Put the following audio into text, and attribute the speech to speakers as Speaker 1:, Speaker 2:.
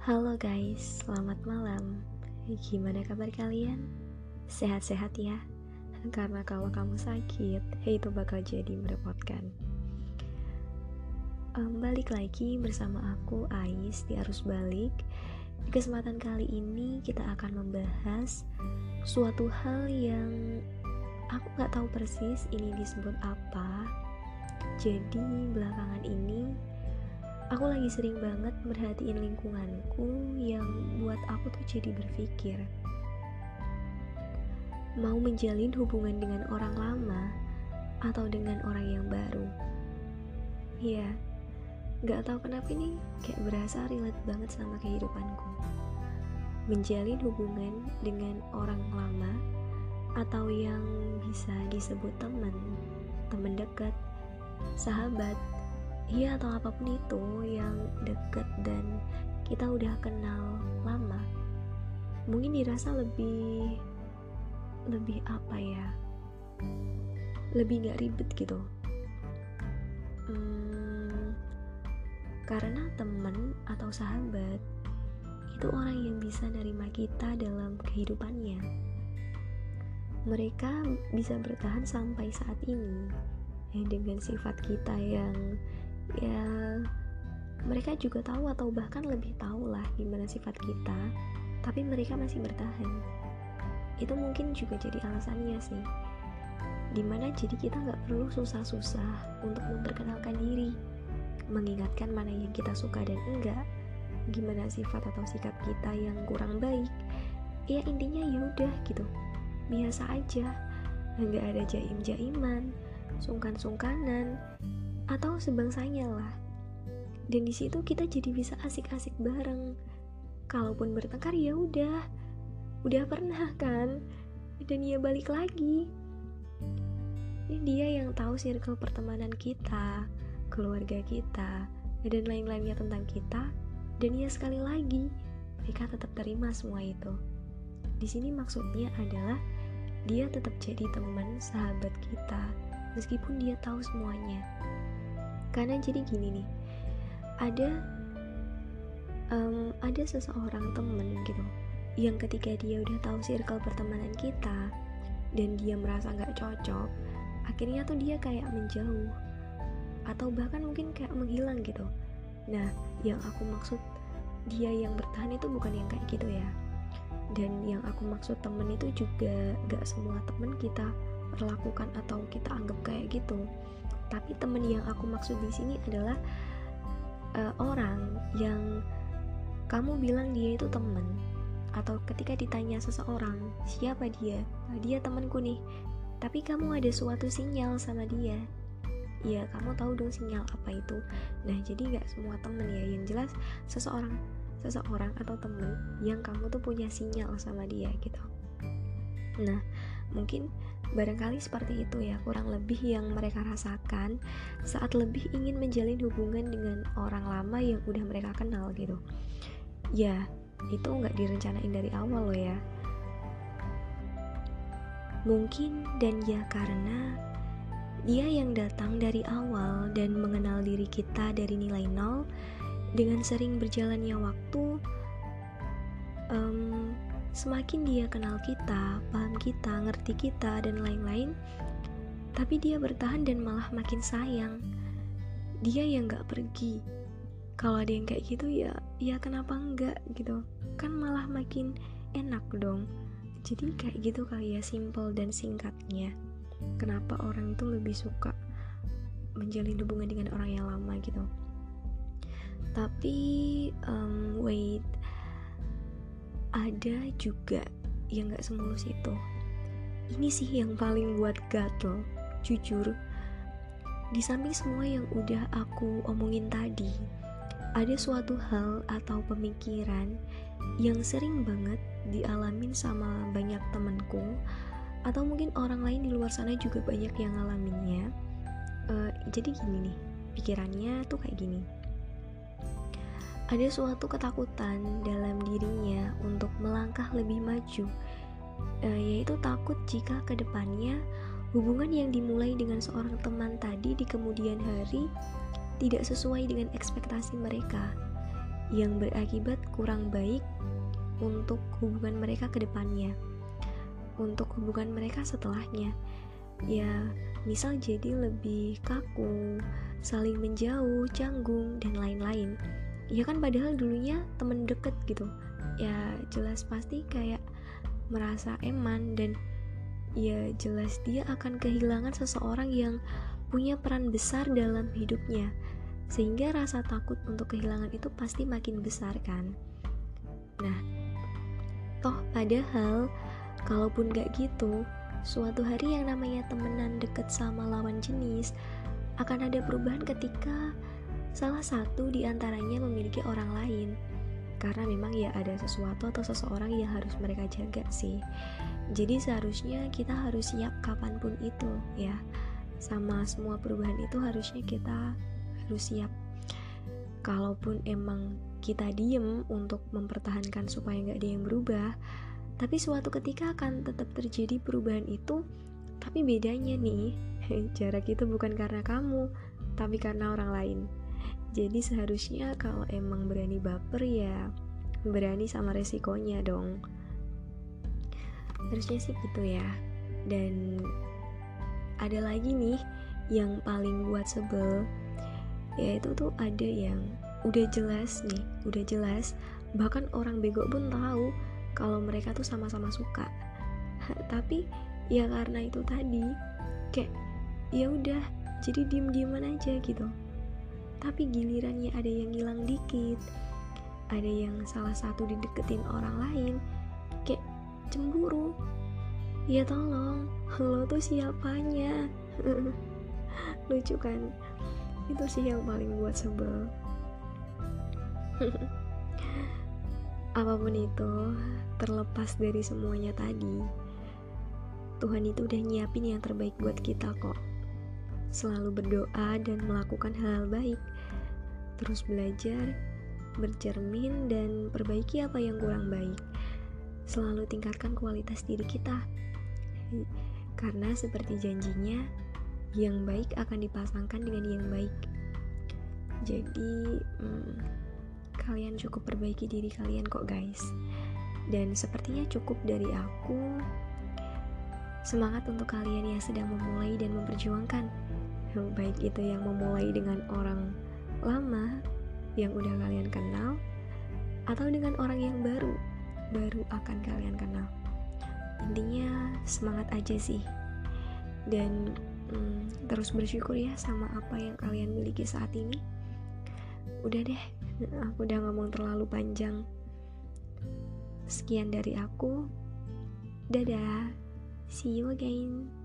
Speaker 1: Halo guys, selamat malam. Gimana kabar kalian? Sehat-sehat ya? Karena kalau kamu sakit, itu bakal jadi merepotkan. Um, balik lagi bersama aku Ais di Arus Balik. Di kesempatan kali ini kita akan membahas suatu hal yang aku nggak tahu persis ini disebut apa. Jadi belakangan ini aku lagi sering banget merhatiin lingkunganku yang buat aku tuh jadi berpikir. Mau menjalin hubungan dengan orang lama atau dengan orang yang baru? Ya gak tahu kenapa ini kayak berasa relate banget sama kehidupanku. Menjalin hubungan dengan orang lama atau yang bisa disebut teman teman dekat sahabat iya atau apa pun itu yang deket dan kita udah kenal lama mungkin dirasa lebih lebih apa ya lebih nggak ribet gitu. Hmm, karena temen atau sahabat itu orang yang bisa nerima kita dalam kehidupannya. Mereka bisa bertahan sampai saat ini ya, dengan sifat kita yang ya mereka juga tahu atau bahkan lebih tahu lah gimana sifat kita tapi mereka masih bertahan. Itu mungkin juga jadi alasannya sih. Di mana jadi kita nggak perlu susah-susah untuk memperkenalkan diri mengingatkan mana yang kita suka dan enggak gimana sifat atau sikap kita yang kurang baik. Ya intinya yaudah gitu. Biasa aja. Nggak ada jaim-jaiman sungkan-sungkanan atau sebangsanya lah. Dan di situ kita jadi bisa asik-asik bareng. Kalaupun bertengkar ya udah. Udah pernah kan? Dan ya balik lagi. Dia yang tahu circle pertemanan kita keluarga kita dan lain-lainnya tentang kita. Dan ya sekali lagi mereka tetap terima semua itu. Di sini maksudnya adalah dia tetap jadi teman sahabat kita meskipun dia tahu semuanya karena jadi gini nih ada um, ada seseorang temen gitu yang ketika dia udah tahu circle pertemanan kita dan dia merasa nggak cocok akhirnya tuh dia kayak menjauh atau bahkan mungkin kayak menghilang gitu. Nah yang aku maksud dia yang bertahan itu bukan yang kayak gitu ya. Dan yang aku maksud temen itu juga gak semua temen kita perlakukan atau kita anggap kayak gitu tapi temen yang aku maksud di sini adalah uh, orang yang kamu bilang dia itu temen atau ketika ditanya seseorang siapa dia? Nah, dia temanku nih. Tapi kamu ada suatu sinyal sama dia. Ya kamu tahu dong sinyal apa itu. Nah jadi nggak semua temen ya. Yang jelas seseorang seseorang atau temen yang kamu tuh punya sinyal sama dia gitu. Nah mungkin Barangkali seperti itu ya kurang lebih yang mereka rasakan saat lebih ingin menjalin hubungan dengan orang lama yang udah mereka kenal gitu. Ya, itu nggak direncanain dari awal loh ya. Mungkin dan ya karena dia yang datang dari awal dan mengenal diri kita dari nilai nol dengan sering berjalannya waktu um, Semakin dia kenal kita, paham kita, ngerti kita, dan lain-lain, tapi dia bertahan dan malah makin sayang. Dia yang gak pergi. Kalau ada yang kayak gitu ya, ya kenapa enggak gitu? Kan malah makin enak dong. Jadi kayak gitu kali ya, simple dan singkatnya. Kenapa orang itu lebih suka menjalin hubungan dengan orang yang lama gitu? Tapi um, wait, ada juga yang gak semulus itu. Ini sih yang paling buat gatel jujur. Di samping semua yang udah aku omongin tadi ada suatu hal atau pemikiran yang sering banget dialamin sama banyak temenku atau mungkin orang lain di luar sana juga banyak yang ngalaminnya. Uh, jadi gini nih pikirannya tuh kayak gini ada suatu ketakutan dalam dirinya untuk melangkah lebih maju, uh, yaitu takut jika ke depannya hubungan yang dimulai dengan seorang teman tadi di kemudian hari tidak sesuai dengan ekspektasi mereka yang berakibat kurang baik untuk hubungan mereka ke depannya untuk hubungan mereka setelahnya. Ya misal jadi lebih kaku saling menjauh canggung dan lain-lain ya kan padahal dulunya temen deket gitu. Ya jelas pasti kayak merasa eman dan ya jelas dia akan kehilangan seseorang yang punya peran besar dalam hidupnya. Sehingga rasa takut untuk kehilangan itu pasti makin besar kan. Nah toh padahal kalaupun gak gitu suatu hari yang namanya temenan deket sama lawan jenis akan ada perubahan ketika salah satu di antaranya memiliki orang lain. Karena memang ya ada sesuatu atau seseorang yang harus mereka jaga sih. Jadi seharusnya kita harus siap kapan pun itu ya. Sama semua perubahan itu harusnya kita harus siap. Kalaupun emang kita diem untuk mempertahankan supaya nggak ada yang berubah tapi suatu ketika akan tetap terjadi perubahan itu tapi bedanya nih jarak itu bukan karena kamu tapi karena orang lain jadi seharusnya kalau emang berani baper ya berani sama resikonya dong. Harusnya sih gitu ya. Dan ada lagi nih yang paling buat sebel yaitu tuh ada yang udah jelas nih udah jelas. Bahkan orang bego pun tahu kalau mereka tuh sama-sama suka. Tapi ya karena itu tadi kayak ya udah jadi diem dieman aja gitu tapi gilirannya ada yang hilang dikit. Ada yang salah satu dideketin orang lain. Kayak cemburu. Ya tolong lo tuh siapanya? Lucu kan? Itu sih yang paling buat sebel. Apa pun itu terlepas dari semuanya tadi Tuhan itu udah nyiapin yang terbaik buat kita kok selalu berdoa dan melakukan hal-hal baik, terus belajar, bercermin, dan perbaiki apa yang kurang baik. Selalu tingkatkan kualitas diri kita, karena seperti janjinya, yang baik akan dipasangkan dengan yang baik. Jadi, hmm, kalian cukup perbaiki diri kalian kok, guys. Dan sepertinya cukup dari aku. Semangat untuk kalian yang sedang memulai dan memperjuangkan baik itu yang memulai dengan orang lama yang udah kalian kenal atau dengan orang yang baru baru akan kalian kenal. Intinya semangat aja sih. Dan hmm, terus bersyukur ya sama apa yang kalian miliki saat ini. Udah deh aku udah ngomong terlalu panjang. Sekian dari aku. Dadah. See you again